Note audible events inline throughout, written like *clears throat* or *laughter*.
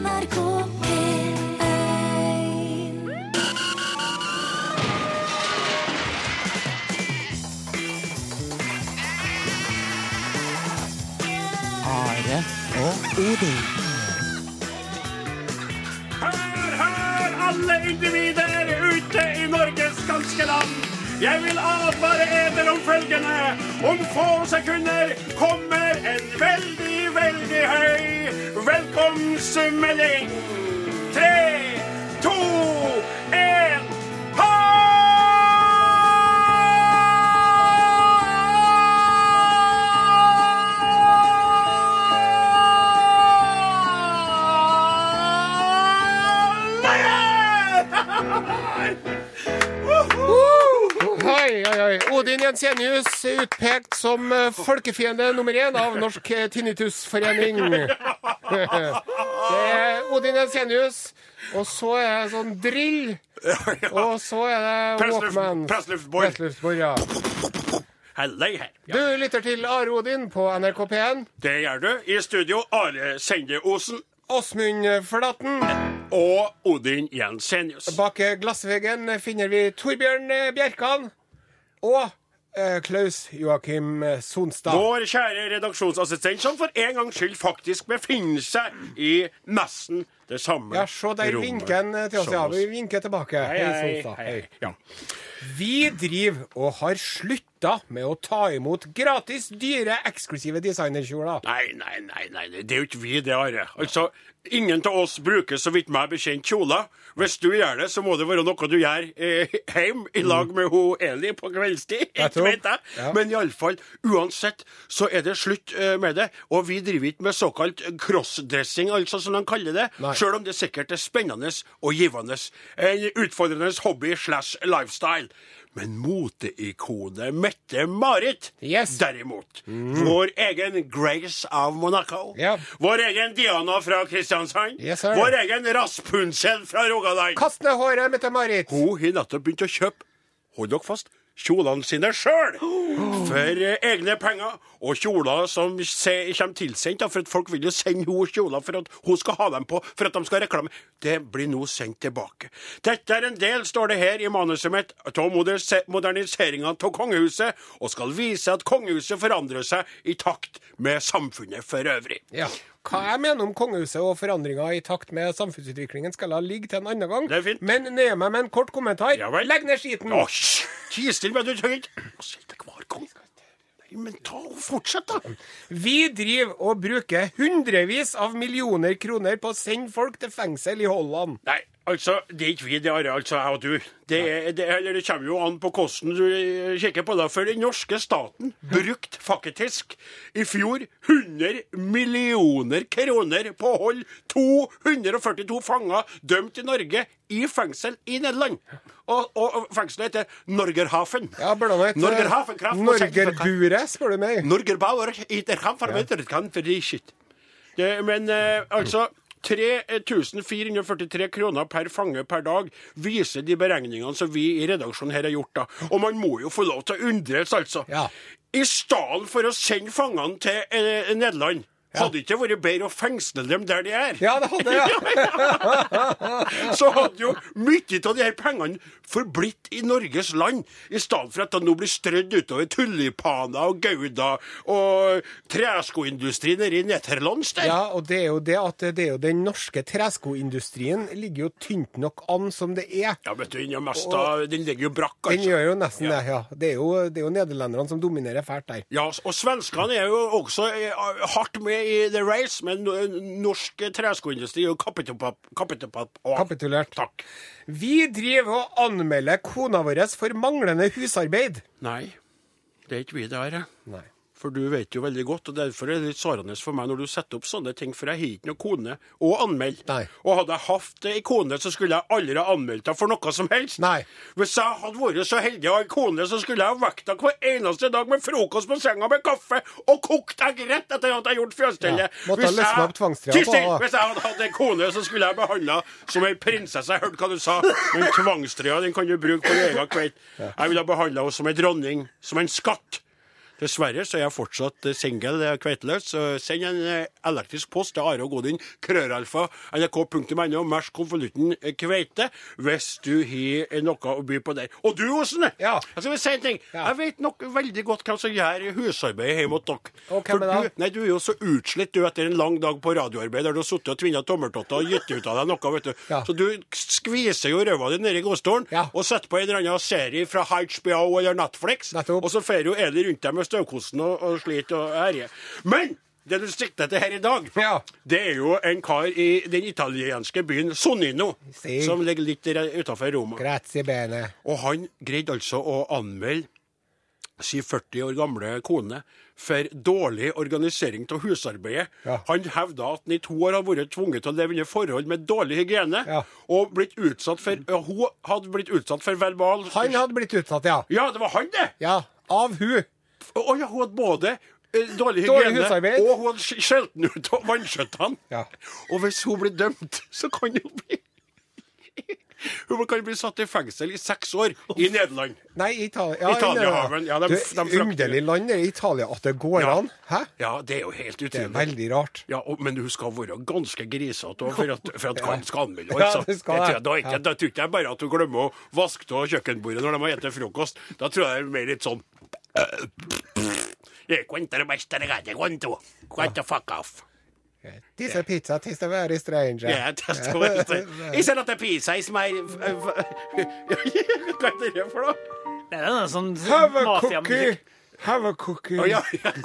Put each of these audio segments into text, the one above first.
NRK P1 Are og Odin. Hør, hør, alle individer ute i Norges ganske land. Jeg vil advare eder om følgende. Om få sekunder kommer en veldig, veldig høy velkomstmelding. Tre, to, Odin Jensenius utpekt som eh, folkefiende nummer én av Norsk Tinnitusforening. *laughs* Det er Odin Jensenius, og så er det sånn drill, og så er det Walkman. pressluftbor. Ja. Halløy her. Du lytter til Are Odin på NRK P1. Det gjør du. I studio Are Sendeosen Åsmund Flaten. og Odin Jensenius. Bak glassveggen finner vi Torbjørn Bjerkan og eh, Klaus Joakim Sonstad. Vår kjære redaksjonsassistent, som for en gangs skyld faktisk befinner seg i nesten det samme Ja, se der rommet vinker han til oss. Ja, vi vinker tilbake. Hei, hei, Sonstad. hei. Ja. Vi driver og har slutta med å ta imot gratis, dyre, eksklusive designerkjoler. Nei, nei, nei, nei, det er jo ikke vi det, Are. Altså, ingen av oss bruker så vidt meg bekjent kjoler. Hvis du gjør det, så må det være noe du gjør eh, hjemme i lag med ho Eli på kveldstid. Jeg tror. vet jeg. Ja. Men iallfall, uansett, så er det slutt eh, med det. Og vi driver ikke med såkalt crossdressing, altså som de kaller det. Nei. Sjøl om det sikkert er spennende og givende. En utfordrende hobby slash lifestyle. Men moteikonet Mette-Marit, Yes. derimot. Vår egen Grace av Monaco. Ja. Vår egen Diana fra Kristiansand. Yes. Vår egen Raspunsel fra Rogaland. Kast ned håret, Mette-Marit. Hun har nettopp begynt å kjøpe, hold dere fast, kjolene sine sjøl. For eh, egne penger. Og kjoler som kommer tilsendt, for at folk vil jo sende henne kjoler for at hun skal ha dem på, for at de skal reklame. Det blir nå sendt tilbake. Dette er en del, står det her i manuset mitt, av moderniseringa av kongehuset, og skal vise at kongehuset forandrer seg i takt med samfunnet for øvrig. Ja. Hva jeg mener om kongehuset og forandringer i takt med samfunnsutviklingen, skal jeg ligge til en annen gang. Det er fint. Men nøye meg med en kort kommentar. Ja vel. Legg ned skiten! Hysj! Ti stille, men du trenger ikke hver gang. Men ta og fortsett, da. Vi driver og bruker hundrevis av millioner kroner på å sende folk til fengsel i Holland. Nei, altså, det er ikke vi, det er altså jeg og du. Det, er, det, eller det kommer jo an på hvordan du eh, kikker på det. For den norske staten brukte faktisk i fjor 100 millioner kroner på å holde 242 fanger dømt i Norge i fengsel i Nederland. Og, og, fengselet heter Norgerhafen. Ja, blant annet eh, Norgerhafen kraft spør du meg. Norgerbauer shit. Men eh, altså 3443 kroner per fange per dag viser de beregningene som vi i redaksjonen her har gjort. da. Og man må jo få lov til å undres, altså. Ja. I stedet for å sende fangene til eh, Nederland, hadde det ikke vært bedre å fengsle dem der de er? Ja, det hadde jeg. *laughs* så hadde jo mye av de her pengene forblitt i Norges land, i stedet for at det nå blir strødd utover tulipaner og gouda og treskoindustri nede i Nederlands der. Ja, og det er jo det at det er jo den norske treskoindustrien ligger jo tynt nok an som det er. Ja, vet du, den, er mest av- den ligger jo brakk, Den altså. gjør jo nesten det, ja. Det er jo, det er jo nederlenderne som dominerer fælt der. Ja, og svenskene er jo også er, hardt med i the race, men norsk treskoindustri jo kapitulert. Takk. Vi driver og anmelder kona vår for manglende husarbeid. Nei, det er ikke vi det har, jeg. For du vet jo veldig godt, og derfor er det litt sårende for meg når du setter opp sånne ting, for jeg har ikke noen kone å anmelde. Nei. Og hadde jeg hatt ei kone, så skulle jeg aldri ha anmeldt henne for noe som helst. Nei. Hvis jeg hadde vært så heldig å ha ei kone, så skulle jeg ha vekt henne hver eneste dag med frokost på senga med kaffe og kokt egg rett etter at jeg gjort fjøsstellet. Ja, Hvis, henne. Hvis jeg hadde hatt en kone, så skulle jeg behandla som ei prinsesse. Jeg hørte hva du sa, men tvangstrøya den kan du bruke på din egen kveld. Jeg ville ha behandla henne som ei dronning, som en skatt. Dessverre så er jeg fortsatt single, eh, kveiteløs. Så send en eh, elektrisk post til Are og Godin, krøralfa, nrk.no, mersk konvolutten eh, kveite, hvis du har noe å by på der. Og du, Osen! Ja. Jeg skal si en ting. Ja. Jeg vet nok veldig godt hvem som gjør husarbeidet hjemme hos dere. Og hvem er det du, nei, du er jo så utslitt du etter en lang dag på radioarbeid der du har sittet og tvinna tommeltotter og gitt ut av deg noe, vet du. Ja. Så du skviser jo ræva di nedi godstolen Ja. og setter på en eller annen serie fra HBO eller Netflix, Nettopp. og så fer jo Eli rundt deg med støvkosten og, og sliter og herjer. Men det du sikter til her i dag, Ja. det er jo en kar i den italienske byen Sonino, Si. som ligger litt utafor Roma. Grazie bene. Og han greide altså å anmelde si 40 år gamle kone for dårlig organisering av husarbeidet. Ja. Han hevda at han i to år har vært tvunget til å leve under forhold med dårlig hygiene, Ja. og blitt utsatt for, ja, hun hadde blitt utsatt for verbal Han hadde blitt utsatt, ja. Ja, det var han, det! Ja, Av hun. Å ja, hun hadde både eh, dårlig Dårlig hygiene husarbeid. og hun hadde skjelten skjelt den ut av vannskjøttene. Ja. Og hvis hun blir dømt, så kan hun bli Hun kan bli satt i fengsel i seks år i Nederland. Nei, Italia. Ja, Italiahaven, ja, de- de Underlig land er Italia at det går Ja. an. Hæ? Ja, det er jo helt Det er veldig rart. Ja, og, Men hun skal være ganske grisete for at, for at han skal anmelde Ja, altså. det skal Jeg da, ikke, da tror ikke jeg bare at hun glemmer å vaske av kjøkkenbordet når de har spist frokost. Da tror jeg det er mer litt sånn Eh, Cuenta de besta regate, cuento. Cuento fuck off. This a pizza, tis a very strange. Yeah, that's what. Is not a pizza? it's my... Hva er det for noe? Det er noe sånn Have a cookie. Have a cookie. Å ja, ja. *laughs*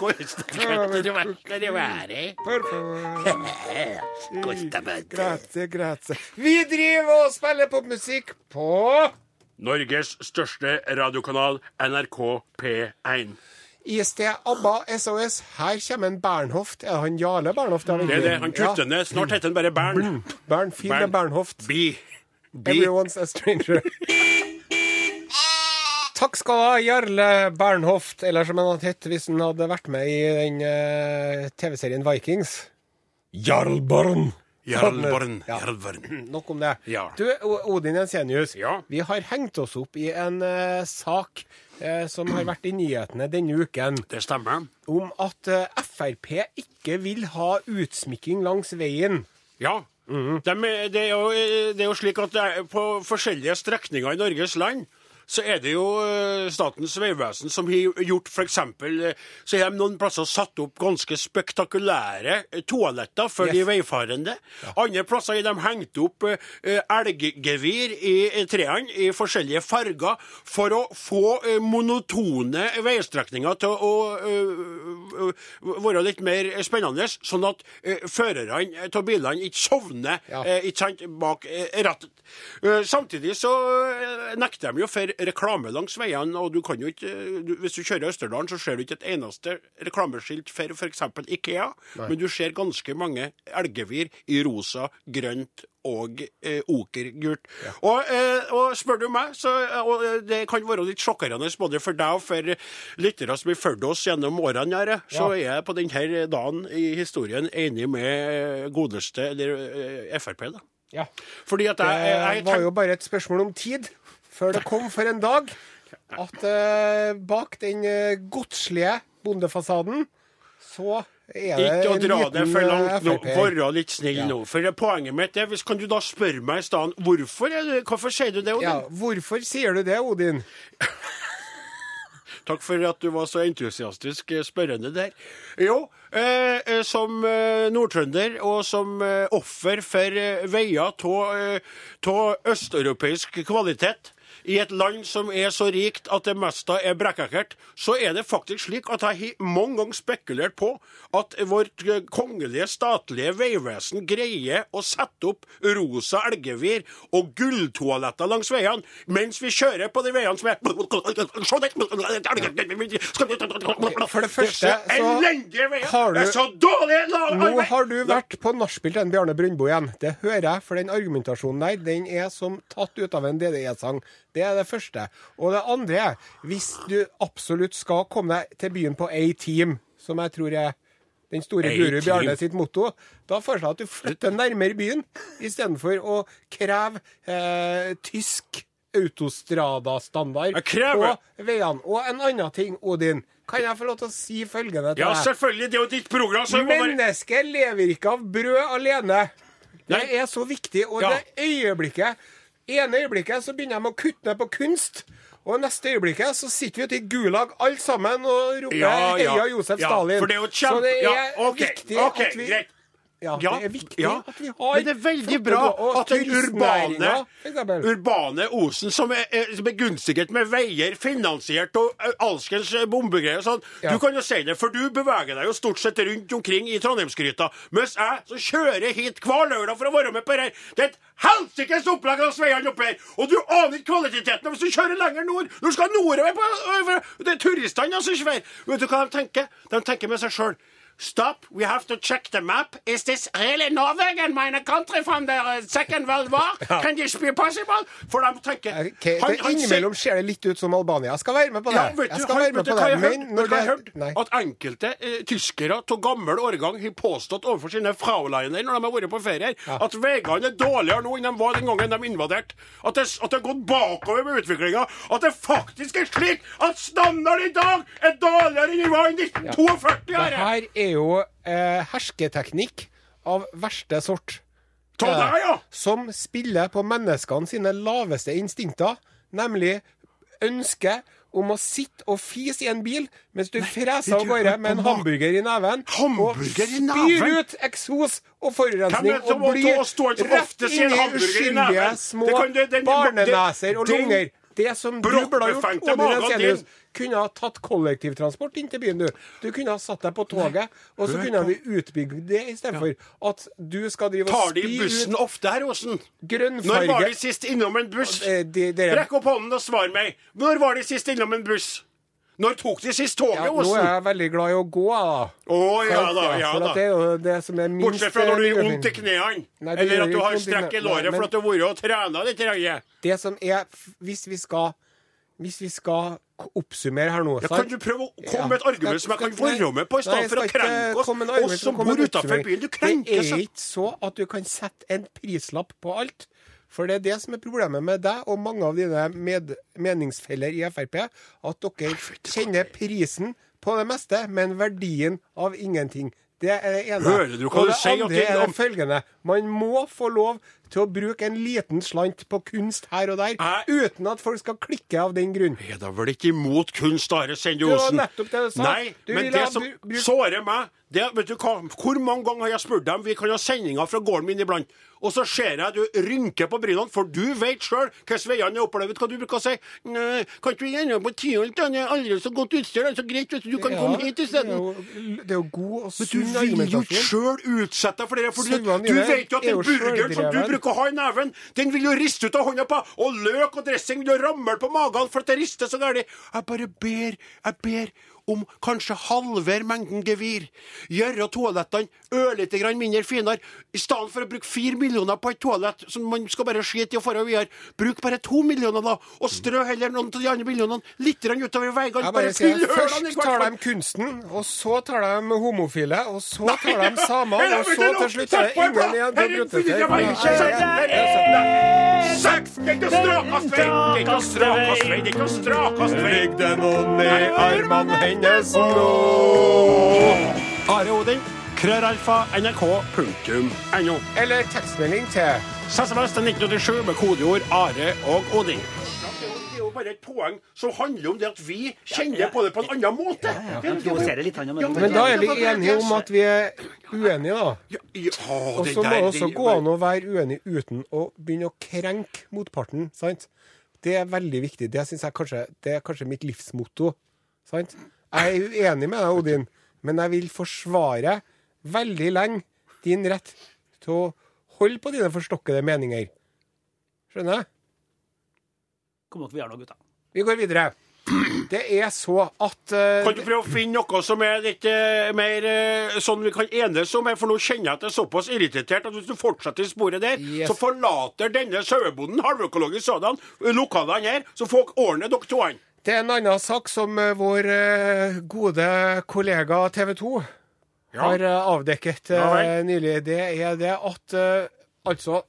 Grazie, grazie. Vi driver og spiller popmusikk på Norges største radiokanal, NRK P1. I sted ABBA SOS. Her kommer en Bernhoft. Er det han Jarle Bernhoft? Det er det. Han kutter ned. Snart heter han bare Bern. Bern, fin Bern. Bernhoft. Be. Be. Everyone's a stranger. Takk skal du ha, Jarle Bernhoft, eller som han hadde hett hvis han hadde vært med i den eh, TV-serien Vikings. Jarl Barn. Jarlborn. Ja. Jarlborn. *clears throat* Nok om det. Ja. Du, Odin Jensenius. Ja. Vi har hengt oss opp i en uh, sak uh, som har vært i nyhetene denne uken, Det stemmer. om at uh, Frp ikke vil ha utsmykking langs veien. Ja. Dem er- det, er jo, det er jo slik at på forskjellige strekninger i Norges land så er det jo eh, Statens vegvesen som har gjort f.eks. Så har de noen plasser satt opp ganske spektakulære eh, toaletter for Yes. de veifarende. Andre plasser har de hengt opp eh, elggevir i eh, trærne i forskjellige farger for å få eh, monotone veistrekninger til å eh, eh, være litt mer spennende, sånn at eh, førerne av bilene ikke sovner Ja. eh, ikke sant, bak eh, rattet. Eh, samtidig så eh, nekter de jo for reklame langs veiene, og du kan jo ikke eh, du, Hvis du kjører Østerdalen, så ser du ikke et eneste reklameskilt for f.eks. Ikea, men du ser ganske mange elgevir i rosa, grønt og eh, okergult. Og, eh, og spør du meg, så og eh, det kan være litt sjokkerende både for deg og for lyttere som har fulgt oss gjennom årene, her, så er jeg på denne dagen i historien enig med godeste eller eh, Frp. da. Ja. Fordi at jeg, jeg, jeg Det var jo bare et spørsmål om tid før det kom for en dag at eh, bak den uh, godslige bondefasaden så er det Ikke å en dra det for eh, langt nå. FrP. Være litt snill nå. For det poenget mitt er, hvis kan du da spørre meg i stedet hvorfor, er det- hvorfor sier du det? Odin? Ja, hvorfor sier du det, Odin? Takk for at du var så entusiastisk eh, spørrende der. Jo, eh, eh, som eh, nordtrønder og som eh, offer for eh, veier av østeuropeisk kvalitet i et land som er så rikt at det meste er brekkekkert, så er det faktisk slik at jeg har mange ganger spekulert på at vårt kongelige statlige vegvesen greier å sette opp rosa elggevir og gulltoaletter langs veiene mens vi kjører på de veiene som er For det første elendige veier! har du- Det er så dårlig Nå har du vært på nachspiel til Bjarne Brøndbo igjen. Det hører jeg, for den argumentasjonen der, den er som tatt ut av en DDE-sang. Det er det første. Og det andre er, hvis du absolutt skal komme deg til byen på A-team, som jeg tror er den store guru. Bjarne sitt motto, da foreslår jeg at du flytter nærmere byen, istedenfor å kreve eh, tysk autostrada-standard på veiene. Og en annen ting, Odin. kan jeg få lov til å si følgende til deg? Ja, selvfølgelig. Det er jo ditt program. Så. Mennesket lever ikke av brød alene. Det Nei. er så viktig. Og Ja. det øyeblikket ene øyeblikket så begynner de å kutte ned på kunst. Og neste øyeblikket så sitter vi ute i Gulag alle sammen og roper Ja, ja. Heia Josef Ja, Stalin. for det er jo så kjempe... det er ja, ok, viktig ok, at vi greit. Ja, Ja, det er viktig ja. at vi har Men det er veldig bra at den urbane, urbane Osen, som er, er begunstiget med veier, finansiert og alskens bombegreier og sånn. Du kan jo si det, for du beveger deg jo stort sett rundt omkring i Trondheimsgryta. Mens jeg som kjører hit hver lørdag for å være med på dette. Det er et helsikes opplegg av veiene oppe her! Og du aner ikke kvaliteten hvis du kjører lenger nord! Du skal nordover på Det er turistene som kjører. Vet du hva de tenker? De tenker med seg sjøl. Stop, we have to check the map. Is this really Norway and my country from the uh, second world war? *laughs* Can this be possible? For de tenker Ok, han, Innimellom ser det litt ut som Albania. Jeg skal være med på det. ja, vet jeg skal han- være med vet på det. jeg Men når du jeg det hørte? Nei. At enkelte eh, tyskere av gammel årgang har påstått overfor sine frauliner når de har vært på ferie, ja. at veiene er dårligere nå enn de var den gangen de invaderte. At det, at det har gått bakover med utviklinga. At det faktisk er slik at standarden i dag er dårligere enn den var i 1942! Det her er jo eh, hersketeknikk av verste sort. Ta deg, ja! Som spiller på menneskene sine laveste instinkter, nemlig ønske om å sitte og fise i en bil mens du freser av gårde med en hamburger i neven. Hamburger og spyr ut eksos og forurensning er og som rett inn i uskyldige små Det kan- det- den- barneneser og lunger. Det som du burde ha gjort, Odin magen kunne ha tatt kollektivtransport inn til byen, du. Du kunne ha satt deg på toget, og så kunne vi utbygd det istedenfor at du skal drive og Tar de spy bussen ofte her, Osen? Når var de sist innom en buss? Eh, Rekk opp hånden og svar meg. Når var de sist innom en buss? Når tok de sist toget, ja, Nå er jeg veldig glad i å gå, da. Å ja da, ja da. det er jo det som er minst Bortsett fra når du eh, gjør vondt i knærne. Eller at du har strekk i låret for at du har vært og trena litt. Det som er Hvis vi skal Hvis vi skal oppsummere her nå Ja, kan du prøve å komme med et argument som jeg kan være med på, i stedet for å krenke oss, oss som bor utafor byen? Du krenker Det er ikke så at du kan sette en prislapp på alt. For det er det som er problemet med deg og mange av dine med, meningsfeller i Frp. At dere kjenner prisen på det meste, men verdien av ingenting. Det er det ene. Hører du hva og du sier, andre det- er det følgende. Man må få lov til å bruke en liten slant på kunst her og der, Nei. uten at folk skal klikke av den grunn. Er da vel ikke imot kunst, Are Sende Det var nettopp det. Nei, Du men det som bruk- sårer meg det, vet du hva, Hvor mange ganger har jeg spurt dem Vi kan ha sendinger fra gården min iblant. Og så ser jeg du rynker på brynene, for du vet sjøl hvordan veiene er opplevd. Hva du bruker å si? Nei, kan ikke vi gjerne på Tyholt? Han er aldri så godt utstyr. Han er så greit, vet du. Du kan Ja, komme hit det isteden. Det er jo god og Men du sunn vil jo sjøl utsette deg for det. For du, du vet jo at er burger som du selvdreven. Bruker å ha i neven, den vil jo riste ut av hånda på. Og løk og dressing vil jo ramle på magen for at det rister så gærent. Jeg bare ber, jeg ber om kanskje halvere mengden gevir. Gjøre toalettene ørlite grann mindre finere. I stedet for å bruke fire millioner på et toalett som man skal bare skite i og dra videre, bruk bare to millioner, da. Og strø heller noen av de andre millionene litt utover veiene. Bare fyll hølene i Først tar de kunsten, og så tar de homofile, og så tar de samene, og så til slutt er det ingen igjen til! Ligg det noen i armene hennes nå? Are Odin, krøralfa, nrk.no. Eller tekstmelding til SMS til 1987 med kodeord Are og Odin. Det er jo bare et poeng som handler om det at vi kjenner på det på en annen måte. Men- Men da er vi enige om at vi er uenige, da. Og så må det også gå an å være uenig uten å begynne å krenke motparten. sant? Det er veldig viktig. Det jeg kanskje, det er kanskje mitt livsmotto. sant? Jeg er uenig med deg, Odin, men jeg vil forsvare veldig lenge din rett til å holde på dine forstokkede meninger. Skjønner jeg? Kom vi gjør noe, gutta. Vi går videre. Det er så at uh, Kan du prøve å finne noe som er litt uh, mer uh, sånn vi kan enes om? For nå kjenner jeg at det er såpass irritert at hvis du fortsetter i sporet der, Yes. så forlater denne sauebonden, halvøkologisk sådan, lokalene her, så får ordne dere to. Det er en annen sak som eh, vår eh, gode kollega TV 2 Ja. har eh, avdekket Ja nylig. Det er det at altså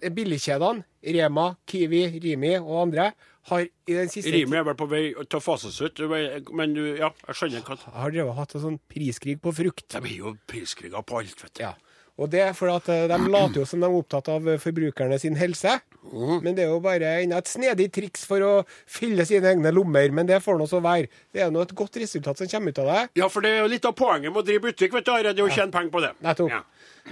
billigkjedene Rema, Kiwi, Rimi og andre har i den siste Rimi er vel på vei til å fases ut, men du, ja, jeg skjønner hva har drevet hatt en sånn priskrig på frukt. Det blir jo priskriger på alt, vet du. Ja. Og det er fordi at eh, de later jo som de er opptatt av eh, forbrukerne sin helse. Mhm. Men det er jo bare enda et snedig triks for å fylle sine egne lommer. Men det får nå så være. Det er nå et godt resultat som kommer ut av det. Ja, for det er jo litt av poenget med å drive butikk, vet du, Are, det er å tjene penger på det. Nettopp. Ja.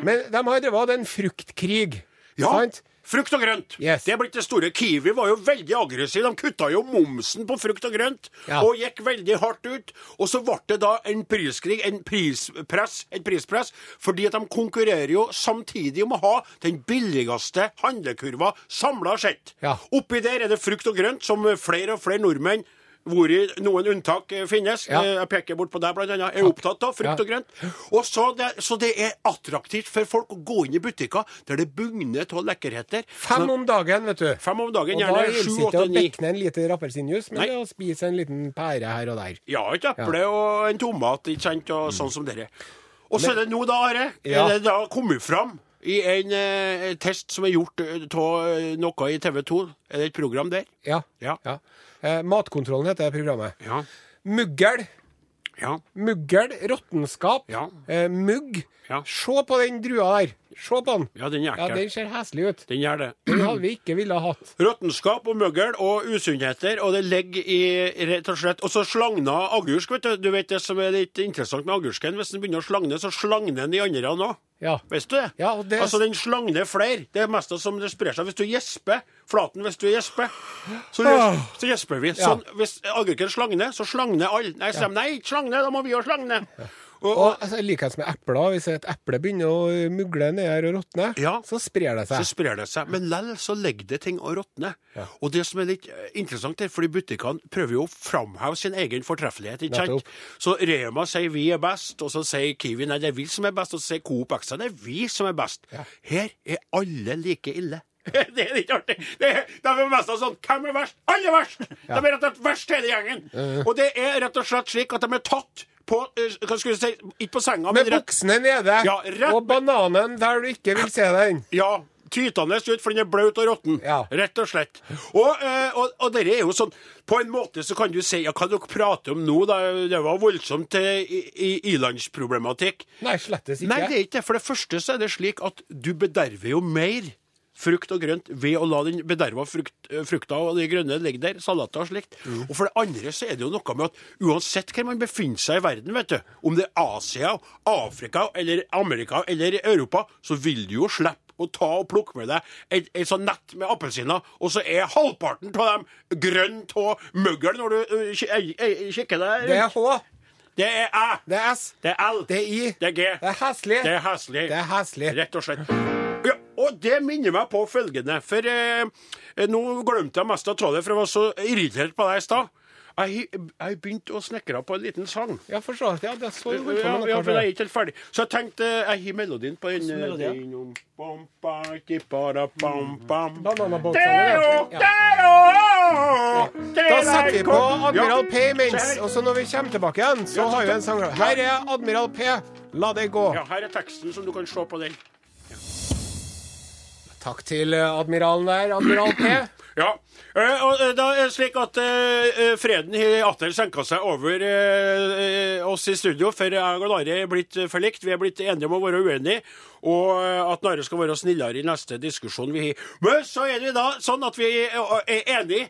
Men de har drevet en fruktkrig. Ja, Sant? Frukt og grønt. Yes. Det er blitt det store. Kiwi var jo veldig aggressiv. De kutta jo momsen på frukt og grønt, Ja. og gikk veldig hardt ut. Og så ble det da en priskrig, en prispress, et prispress, fordi at de konkurrerer jo samtidig om å ha den billigste handlekurva samla sett. Ja. Oppi der er det frukt og grønt, som flere og flere nordmenn hvori noen unntak eh, finnes. Ja. Eh, Jeg peker bort på deg, annet. Er opptatt av frukt Ja. og grønt. Og så det, så det er attraktivt for folk å gå inn i butikker der det bugner av lekkerheter. Fem om dagen, vet du. Fem om dagen, Og da gjerne sju, det ikke åtte, å ni. bekke ned en liter appelsinjuice, men å spise en liten pære her og der. Ja, et eple og en tomat, ikke sant, og sånn som dere. Og så er det nå, da, Are, Ja. er det da kommet fram i en eh, test som er gjort av noe i TV 2. Er det et program der? Ja. Ja. Eh, Matkontrollen heter programmet. Ja. Muggel. Ja. Muggel, råttenskap, Ja. eh, mugg. Ja. Se på den drua der. Se på den. Ja, den er Ja. Den ser heslig ut. Den gjør det. Den hadde vi ikke ville ha hatt. *clears throat* Råttenskap og muggel og usunnheter, og det ligger i rett og slett Og så slagna agursk, vet du. Du vet det som er litt interessant med agursken? Hvis den begynner å slagne, så slagner den de andre òg. Ja. Visste du det? Ja, og det- Altså, den slagner flere. Det er mest som det sprer seg. Hvis du gjesper, Flaten, hvis du gjesper, så, gjes- så gjesper vi. Sånn, hvis agurken slagner, så slagner alle. Nei, de, nei, ikke slagne, da må vi òg slagne. Og, Og altså, likhet med epler. Hvis et eple begynner å mugle ned her og råtne, Ja. så sprer det seg. så sprer det seg. Men lell så ligger det ting og råtner. Og det som er litt eh, interessant, er fordi butikkene prøver jo å framheve sin egen fortreffelighet. ikke sant? Så Rema sier vi er best, og så sier Kiwi nei, det er vi som er best, og så sier Coop Extra det er vi som er best. Her er alle like ille. *laughs* Det er ikke artig. Det er, det er mest sånn Hvem er verst? Alle er verst! De er rett og slett verst, hele gjengen. Og det er rett og slett slik at de er tatt på eh, Hva skulle du si? Ikke på senga, men Med rett buksene nede, Ja, rett- og bananen der du ikke vil se den. Ja, tytende ut, for den er bløt og råtten. Ja. Rett og slett. Og, eh, og, og dere er jo sånn På en måte så kan du si Ja, hva dere prater om nå, da? Det var voldsomt ilandsproblematikk. Nei, slettes ikke. Nei, det er ikke det. For det første så er det slik at du bederver jo mer frukt og grønt ved å la den bederva frukt, eh, frukta og de grønne ligge der, salater og slikt. Og for det andre så er det jo noe med at uansett hvor man befinner seg i verden, vet du, om det er Asia, Afrika eller Amerika eller Europa, så vil du jo slippe å ta og plukke med deg et, et sånt nett med appelsiner, og så er halvparten av dem grønt og møggel når du uh, ki- kikker deg Det er. H, Det er Æ. det er S, Det er L. det er I, Det er G. Det er heslig. Det er heslig. Rett og slett. Og det minner meg på følgende, for eh, nå glemte jeg mest av trådet, for jeg var så irritert på deg i stad. Jeg jeg begynte å snekre på en liten sang. Ja, for så. Ja, det så jo ut Ja, ja, for jeg er ikke helt ferdig. Så jeg tenkte jeg gir melodien på den. Da setter vi på Admiral P imens, og så når vi kommer tilbake igjen, så har vi en sang. Her er Admiral P. La det gå. Ja, her er teksten som du kan se på den. Takk til eh, admiralen der, Admiral P. Ja, eh, og eh, da er det slik at freden har atter senka seg over oss i studio, for jeg og Nare er blitt forlikt. Vi er blitt enige om å være uenige, og at Nare skal være snillere i neste diskusjon vi har. Men så er det da sånn at vi er enige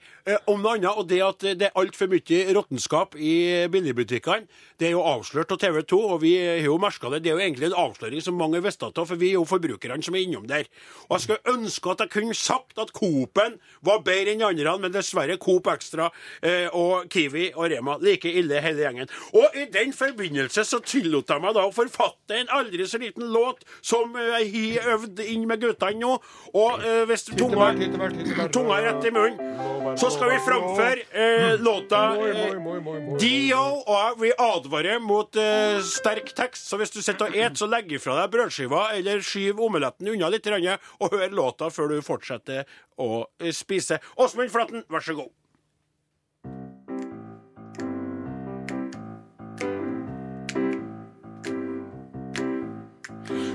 om noe annet, og det at det er altfor mye råttenskap i billigbutikkene. Det er jo avslørt av TV 2, og vi har jo merka det. Det er jo egentlig en avsløring som mange visste av, for vi er jo forbrukerne som er innom der. Og jeg skulle ønske at jeg kunne sagt at Coop-en var bedre enn andre, men dessverre Coop Extra eh, og Kiwi og Rema like ille hele gjengen. Og i den forbindelse så tillot jeg meg da å forfatte en aldri så liten låt som eh, jeg har øvd inn med guttene nå. Og eh, hvis tunga, tunga rett i munnen, så skal vi framføre eh, låta eh, Dio, og vi advarer mot eh, sterk tekst, så hvis du sitter og et, så legg ifra deg brødskiva, eller skyv omeletten unna litt, og hør låta før du fortsetter å eh, spise. Åsmund Flaten, vær så god.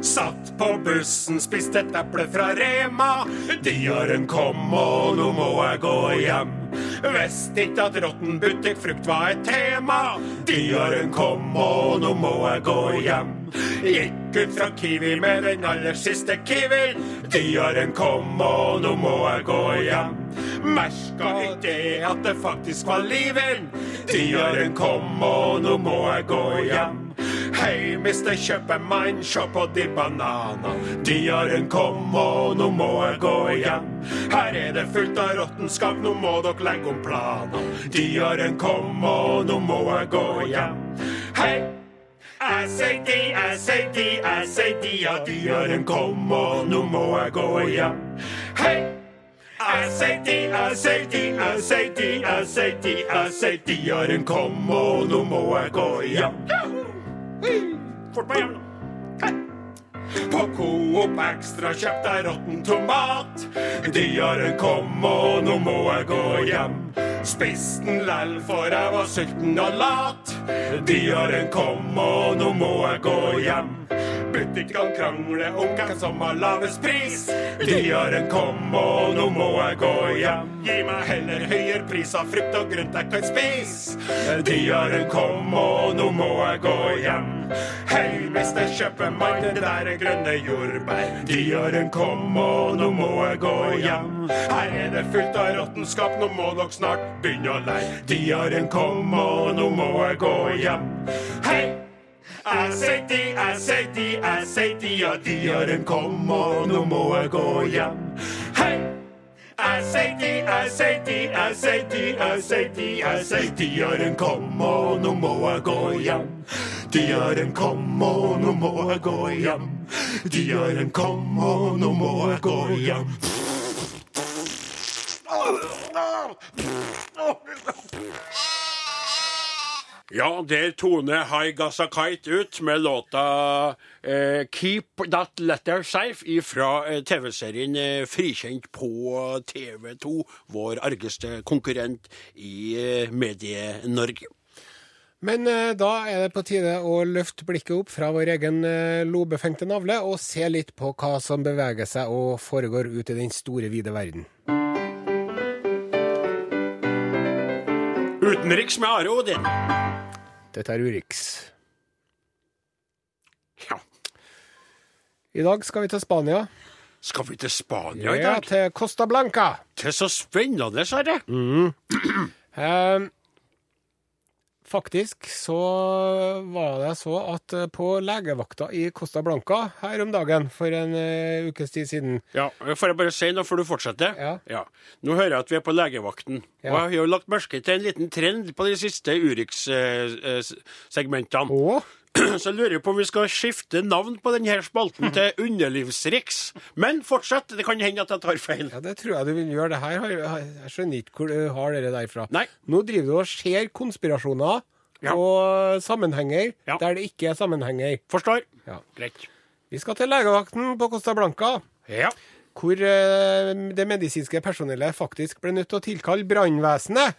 Satt på bussen, spiste et eple fra Rema. Diaren kom, og nå må jeg gå hjem. Visste ikke at råtten butikkfrukt var et tema. Diaren kom, og nå må jeg gå hjem. Gikk ut fra Kiwi med den aller siste Kiwi. Diaren kom, og nå må jeg gå hjem. Merka ikke at det faktisk var liven. Diaren kom, og nå må jeg gå hjem. Hei, mister kjøpemann, sjå på de banana. en kom, og nå må jeg gå hjem. Her er det fullt av råttenskap, nå må dere legge om planer. en kom, og nå må jeg gå hjem. Hei! Jeg sier de, sier de, de, ja, diaren kom, og nå må jeg gå hjem. Hei! Jeg sier de, jeg sier de, de, de, sier diaren kom, og nå må jeg gå hjem. Fort meg hjem, nå. På Coop Extra kjøpte jeg råtten tomat. Diaren kom, og nå må jeg gå hjem. Spiste den lell, for jeg var sulten og lat. Diaren kom, og nå må jeg gå hjem. Butikkene krangler om hvem som har lavest pris. Diaren kom, og nå må jeg gå hjem. Gi meg heller høyere pris av frukt og grønt jeg kan spise. Diaren kom, og nå må jeg gå hjem. Hei, mister kjøpemann, det der er grønne jordbær. Diaren kom, og nå må jeg gå hjem. Her er det fullt av råttenskap, nå må dere snart begynne å lære. Diaren kom, og nå må jeg gå hjem. Hei! Jeg sier de, de, de, ja, diaren kom, og nå må jeg gå hjem. Hei! Jeg sier de, jeg sier de, de, de, kom, og nå må jeg gå hjem. Diaren kom, og nå må jeg gå hjem. Diaren kom, og nå må jeg gå hjem. Ja, der Tone Haigasakite ut med låta eh, 'Keep That Letter Safe' fra eh, TV-serien eh, Frikjent på TV2, vår argeste konkurrent i eh, Medie-Norge. Men eh, da er det på tide å løfte blikket opp fra vår egen eh, lobefengte navle og se litt på hva som beveger seg og foregår ut i den store, vide verden. Utenriks med Are Odin. Dette er Urix. Ja. I dag skal vi til Spania. Skal vi til Spania i dag? Ja, til Costa Blanca. Til så spennende, Are. *clears throat* Eh, faktisk så var det så at eh, på legevakta i Costa Blanca her om dagen for en uh, ukes tid siden Ja, Får jeg bare si noe før du fortsetter? Ja. Nå hører jeg at vi er på legevakten. Ja. Og jeg har jo lagt merke til en liten trend på de siste Urix-segmentene. *clears throat* Så jeg lurer på om vi skal skifte navn på denne spalten til *laughs* Underlivsriks. Men fortsett, det kan hende at jeg tar feil. ja, det tror jeg du vil gjøre. Det her har, jeg skjønner ikke hvor du har det derfra. Nei. Nå driver du og ser konspirasjoner Ja. og sammenhenger Ja. der det ikke er sammenhenger. Forstår? Ja. Greit. Vi skal til legevakten på Costa Blanca. Ja. hvor eh, det medisinske personellet faktisk ble nødt til å tilkalle brannvesenet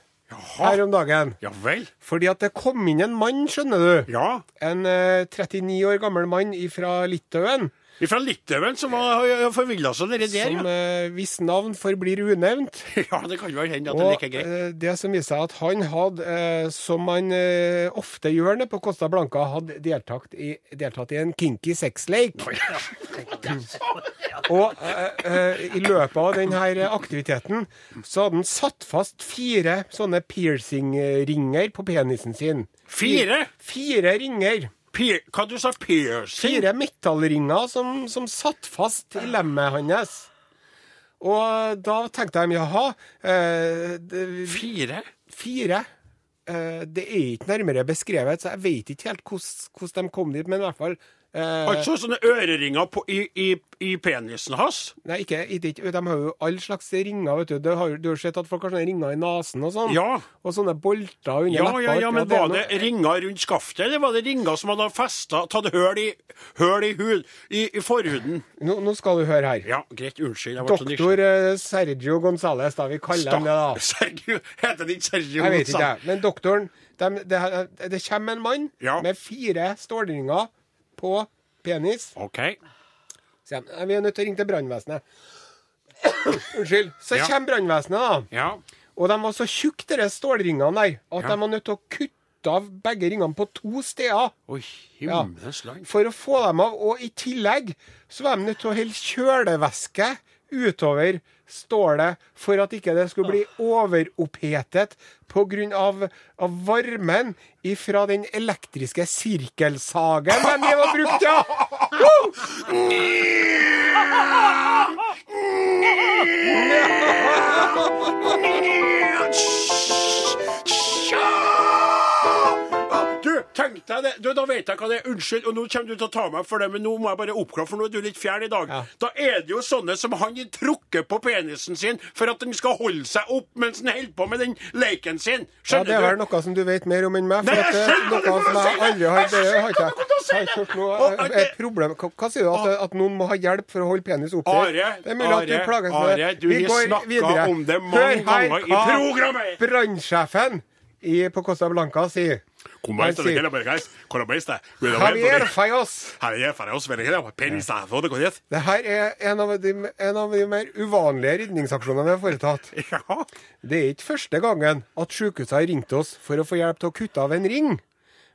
her om dagen. Ja vel. Fordi at det kom inn en mann, skjønner du. Ja. En eh, 39 år gammel mann fra Litauen. Fra Litauen, som har forvilla seg nedi der, Som ja. eh, hvis navn forblir unevnt. *laughs* Ja, det kan jo hende at det er like greit. eh, det som viser seg at han hadde, eh, som man eh, ofte gjør det på Costa Blanca, hadde deltatt i, deltatt i en kinky sexlake. *laughs* Og i løpet av denne aktiviteten så hadde han satt fast fire sånne piercing-ringer på penisen sin. Fire? Fire ringer. Pier, hva du sa piercing? Fire metallringer som, som satt fast i lemmet hans. Og da tenkte de jaha eh, det, Fire? Fire. Eh, det er ikke nærmere beskrevet, så jeg vet ikke helt hvordan de kom dit, men i hvert fall Altså sånne øreringer på, i, i, i penisen hans? Nei, ikke, ikke, De har jo all slags ringer, vet du. Du har, du har sett at folk har sånne ringer i nesen og sånn. Ja. Og sånne bolter under Ja, leppa. ja, ja, men var det noe- ringer rundt skaftet, eller var det ringer som hadde festa, tatt høl i, høl i, hud, i, i forhuden? nå, nå skal du høre her. Ja, greit, unnskyld. Doktor eh, Sergio Gonzales, da. Vi kaller han det, da. *laughs* Sergio, heter han ikke Sergio? Jeg vet ikke, Gonzales? jeg. Men doktoren dem- det, det kommer en mann Ja. med fire stålringer på penis. OK. de. Vi er nødt til å ringe til brannvesenet. *coughs* Unnskyld. Så Ja. kommer brannvesenet, da. Ja. Og de var så tjukke, de stålringene der, at Ja. de var nødt til å kutte av begge ringene på to steder. Oi, himmelens land. For å få dem av. Og i tillegg så var de nødt til å helle kjølevæske utover stålet for at ikke det skulle bli overopphetet pga. Av, av varmen ifra den elektriske sirkelsagen de drev brukt, ja! Du, tenk deg det. Du, da vet jeg hva det er. Unnskyld, og nå kommer du til å ta meg for det, men nå må jeg bare oppklare, for nå er du litt fjern i dag. Ja. Da er det jo sånne som han trukker på penisen sin for at den skal holde seg opp mens den holder på med den leken sin. Skjønner du? Ja, Det er vel noe som du vet mer om enn meg. For at noe som jeg aldri har Det har ikke jeg hørt noe problem. Hva, sier du? At, at noen må ha hjelp for å holde penis oppe? Are, det er mulig at du plages med det. Vi går videre. om det mange Hør her hva. Brannsjefen på Costa Blanca sier. Han esta de con la besta, Javier Fayos. Javier, oss, det her er en av, de, en av de mer uvanlige redningsaksjonene vi har foretatt. *laughs* Ja. Det er ikke første gangen at sykehuset har ringt oss for å få hjelp til å kutte av en ring.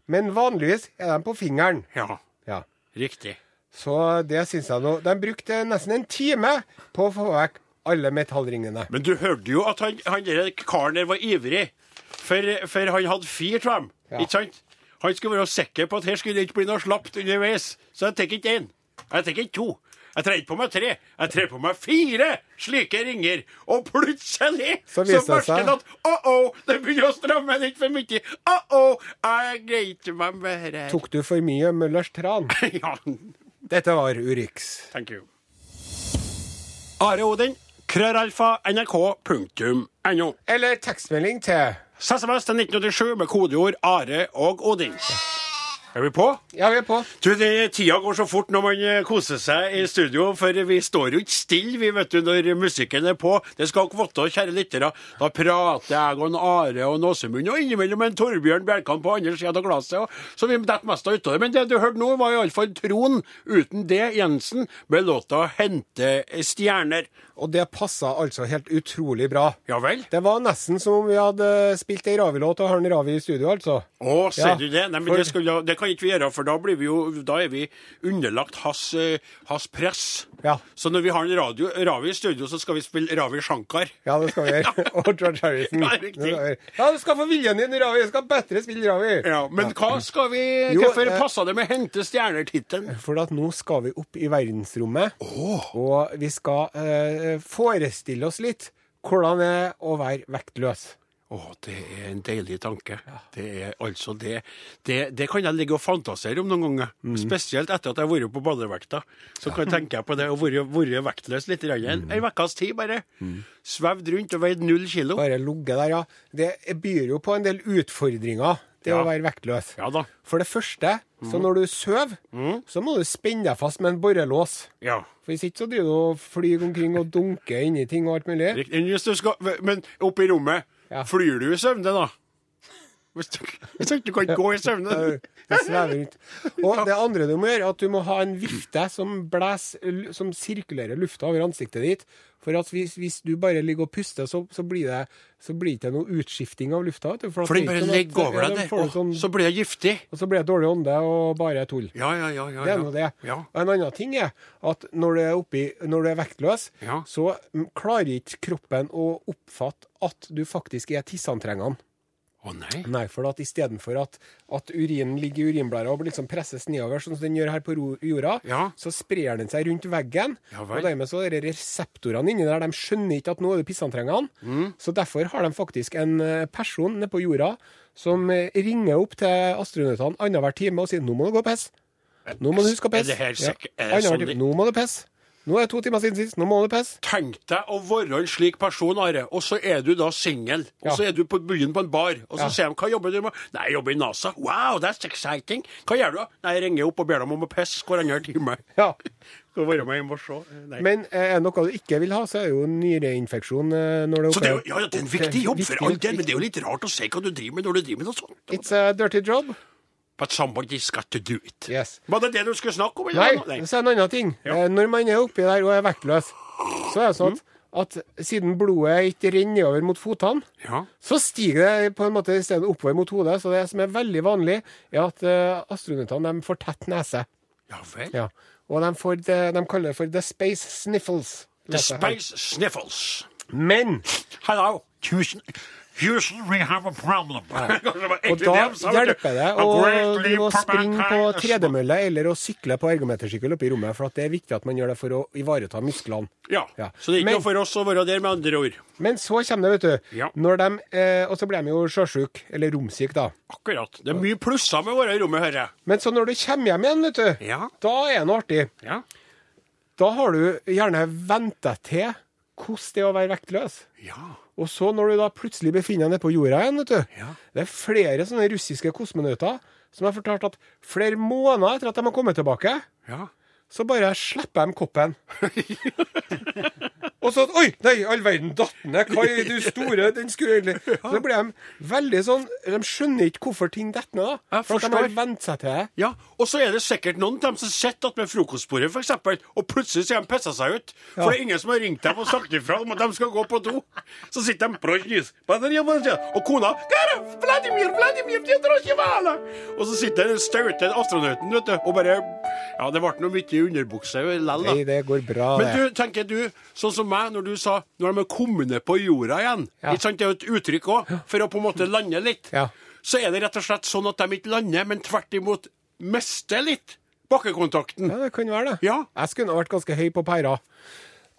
Men vanligvis er de på fingeren. Ja, Ja. riktig. Så det syns jeg nå De brukte nesten en time på å få vekk alle metallringene. Men du hørte jo at han, han der karen der var ivrig. For, for han hadde fire av dem, Ja. ikke sant? Han skulle være sikker på at her skulle det ikke bli noe slapt underveis. Så jeg tar ikke én. Jeg tar ikke to. Jeg trer på meg tre. Jeg trer på meg fire slike ringer. Og plutselig Så så, merker han at oh-oh, det begynner å stramme litt for mye. Oh-oh, jeg greier ikke meg mer. Tok du for mye Møllers tran? *laughs* Ja, Dette var Urix. thank you. Are Odin, krøralfa, nrk.no. Eller tekstmelding til SMS til 1987 med kodeord Are og Odin. Er vi på? Ja, vi er på. Du, det, Tida går så fort når man eh, koser seg i studio, for vi står jo ikke stille vi vet du, når musikken er på. Det skal dere vite, kjære lyttere. Da prater jeg og en Are og en Åsemund, og innimellom en Torbjørn Bjerkan på andre sida av glasset. og- Så vi detter mest av utover. Men det du hørte nå, var iallfall Trond uten det Jensen med låta 'Hente stjerner'. Og det passa altså helt utrolig bra. Ja vel? Det var nesten som om vi hadde spilt ei Ravi-låt og har en Ravi i studio, altså. Å, ser Ja, du det? Nei, men for- det, skal, det kan ikke vi gjøre, for da, blir vi jo, da er vi underlagt hans, eh, hans press. Ja. Så når vi har en radio, Ravi i studio, så skal vi spille Ravi Shankar. Ja, det skal vi *laughs* gjøre. Og George Harrison. Ja, du skal få viljen din, Ravi. Du skal bedre spille Ravi. Ja, Men hva skal vi Jo, Hvorfor eh, passa det med 'Hente stjerner'-tittelen? For at nå skal vi opp i verdensrommet, og vi skal eh, forestille oss litt hvordan det er å være vektløs. Å, det er en deilig tanke. Det er altså det, det Det kan jeg ligge og fantasere om noen ganger. Mm. Spesielt etter at jeg har vært på badevekta. Så kan jeg tenke på det være, være vektløs litt. grann. En, Mm. en ukes tid, bare. Svevd rundt og veid null kilo. Bare ligget der, ja. Det byr jo på en del utfordringer, det Ja. å være vektløs. Ja da. For det første, så når du sover, så må du spenne deg fast med en borrelås. Ja. For hvis ikke så driver du og flyr omkring og dunker inni ting og alt mulig. Men oppe i rommet, Ja. flyr du i søvne, da? Hvis du, hvis du kan gå i søvne? Det svever rundt. Og det andre du må gjøre, er at du må ha en vifte som blæs, som sirkulerer lufta over ansiktet ditt. For at hvis, hvis du bare ligger og puster, så, så blir det så blir det ikke noe utskifting av lufta. vet du, For det den bare sånn ligger over deg der, og sånn- så blir det giftig. Og så blir det dårlig ånde og bare tull. Ja, ja, ja. ja, Det er nå det. Ja. Og En annen ting er at når du er, oppi, når du er vektløs, Ja. så klarer ikke kroppen å oppfatte at du faktisk er tisseantrengende. Å nei. Nei, for at istedenfor at, at urinen ligger i urinblæra og liksom presses nedover, sånn som den gjør her på jorda, Ja. så sprer den seg rundt veggen. Ja og dermed så er det reseptorene inni der, de skjønner ikke at nå er det pissantrengende. Mm. Så derfor har de faktisk en eh, person nede på jorda som eh, ringer opp til astronautene annenhver time og sier 'nå må du gå og pisse'. Nå må du huske å pisse. Ja. sånn. Nå må du pisse. Nå er det to timer siden sist. Nå må du pisse. Tenk deg å være en slik person, Are, og så er du da singel. Og så er du på byen på en bar, og så Ja. sier de 'hva jobber du med?' 'Nei, jeg jobber i NASA'. 'Wow, that's exciting'. 'Hva gjør du?' da?» 'Nei, jeg ringer opp og ber dem om å pisse hver andre time'. Ja. *laughs* Skal være med hjem og se. Nei. Men eh, er det noe du ikke vil ha, så er det jo nyreinfeksjon. eh, Når det så det er, jo, ja, det er en viktig jobb for all del, men det er jo litt rart å se hva du driver med når du driver med noe sånt. It's a dirty job. But somebody's got to do it. Yes. Var det det du skulle snakke om? Nei, eller? så er det en annen ting. Ja. Eh, Når man er oppi der og er vektløs, så er det sånn at, at siden blodet ikke renner nedover mot fotene, Ja. så stiger det på en måte i stedet oppover mot hodet. Så det som er veldig vanlig, er at uh, astronautene får tett nese. ja vel. Ja. Og de, får det, de kaller det for the space sniffles. The her. Space Sniffles. Men Hello. Houston. Houston, we have a problem. *laughs* Og da hjelper det å drive og springe på tredemølle eller å sykle på ergometersykkel oppe i rommet, for at det er viktig at man gjør det for å ivareta musklene. Ja. Ja. Så det er ikke Men- noe for oss å være der, med andre ord. Men så kommer det, vet du. Ja. Når de, eh, og så blir de jo sjøsjuke, eller romsyke, da. Akkurat. Det er mye plusser med å være i rommet, hører jeg. Men så når du kommer hjem igjen, vet du, Ja. da er det noe artig. Ja. Da har du gjerne venta til hvordan det er å være vektløs. Ja. Og så når du da plutselig befinner deg nede på jorda igjen, vet du. Ja. Det er flere sånne russiske kosmonauter som har fortalt at flere måneder etter at de har kommet tilbake, Ja. Så bare slipper de koppen. Og så Oi, nei, all verden, datt ned. Hva er du store? Den skulle egentlig Så blir de veldig sånn De skjønner ikke hvorfor ting detter ned, da. For de har vent seg til det. Ja, og så er det sikkert noen av dem som sitter med frokostbordet, eksempel, og plutselig så har de pissa seg ut. For Ja. det er ingen som har ringt dem og sagt ifra om at de skal gå på do. Så sitter de «Brojnis, badrija-badrija», Og kona «Kara, Vladimir, Vladimir! Og så sitter den staute astronauten vet du, og bare Ja, det ble noe mye underbukse likevel, da. Nei, det går bra, Men du, tenker du, sånn som meg, når du sa når de er kommet ned på jorda igjen Ja. ikke sant, Det er jo et uttrykk òg, for å på en måte lande litt. Ja. Så er det rett og slett sånn at de ikke lander, men tvert imot mister litt bakkekontakten. Ja, det kan være det. Ja. Jeg skulle ha vært ganske høy på pæra.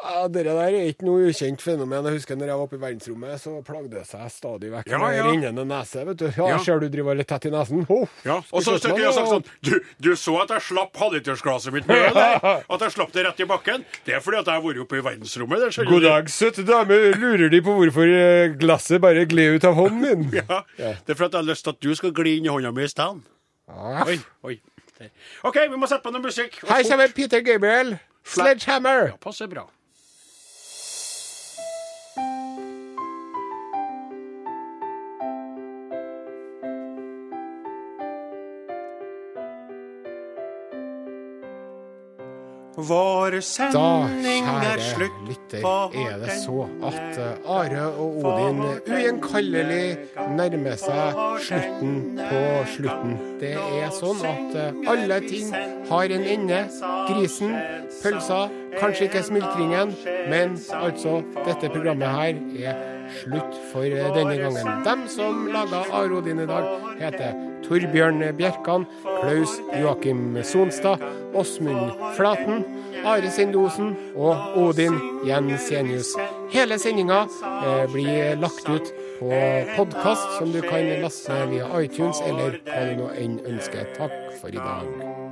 Ja, det der er ikke noe ukjent fenomen. Jeg husker når jeg var oppe i verdensrommet, så plagde det seg stadig vekk Ja, ja. rennende nese. vet du. Ja, Ja. Ser du driver litt tett i nesen? Oh, Ja, og så skulle jeg sagt sånn du, du så at jeg slapp halvlitersglasset mitt med eller? *laughs* At jeg slapp det rett i bakken? Det er fordi at jeg har vært oppe i verdensrommet. Det God dag, søte dame. Lurer De på hvorfor eh, glasset bare gled ut av hånden min? *laughs* Ja. Det er fordi jeg har lyst til at du skal gli inn i hånda mi i stedet. Ah. Oi, oi. Der. OK, vi må sette på noe musikk. Her kommer Peter Gabriel. Sledgehammer. Ja, passer bra. Vår Da, sending er kjære lytter, er det så at eh, Are og Odin ugjenkallelig nærmer seg slutten på slutten. Det er sånn at eh, alle ting har en ende. Grisen, pølsa, kanskje ikke smultringen, men altså, dette programmet her er slutt for eh, denne gangen. Dem som laga Are og Odin i dag, heter Torbjørn Bjerkan, Klaus Joakim Sonstad, Åsmund Flaten, Are Sendosen og Odin Jensenius. Hele sendinga eh, blir lagt ut på podkast, som du kan laste via iTunes eller hva du nå enn ønsker. Takk for i dag.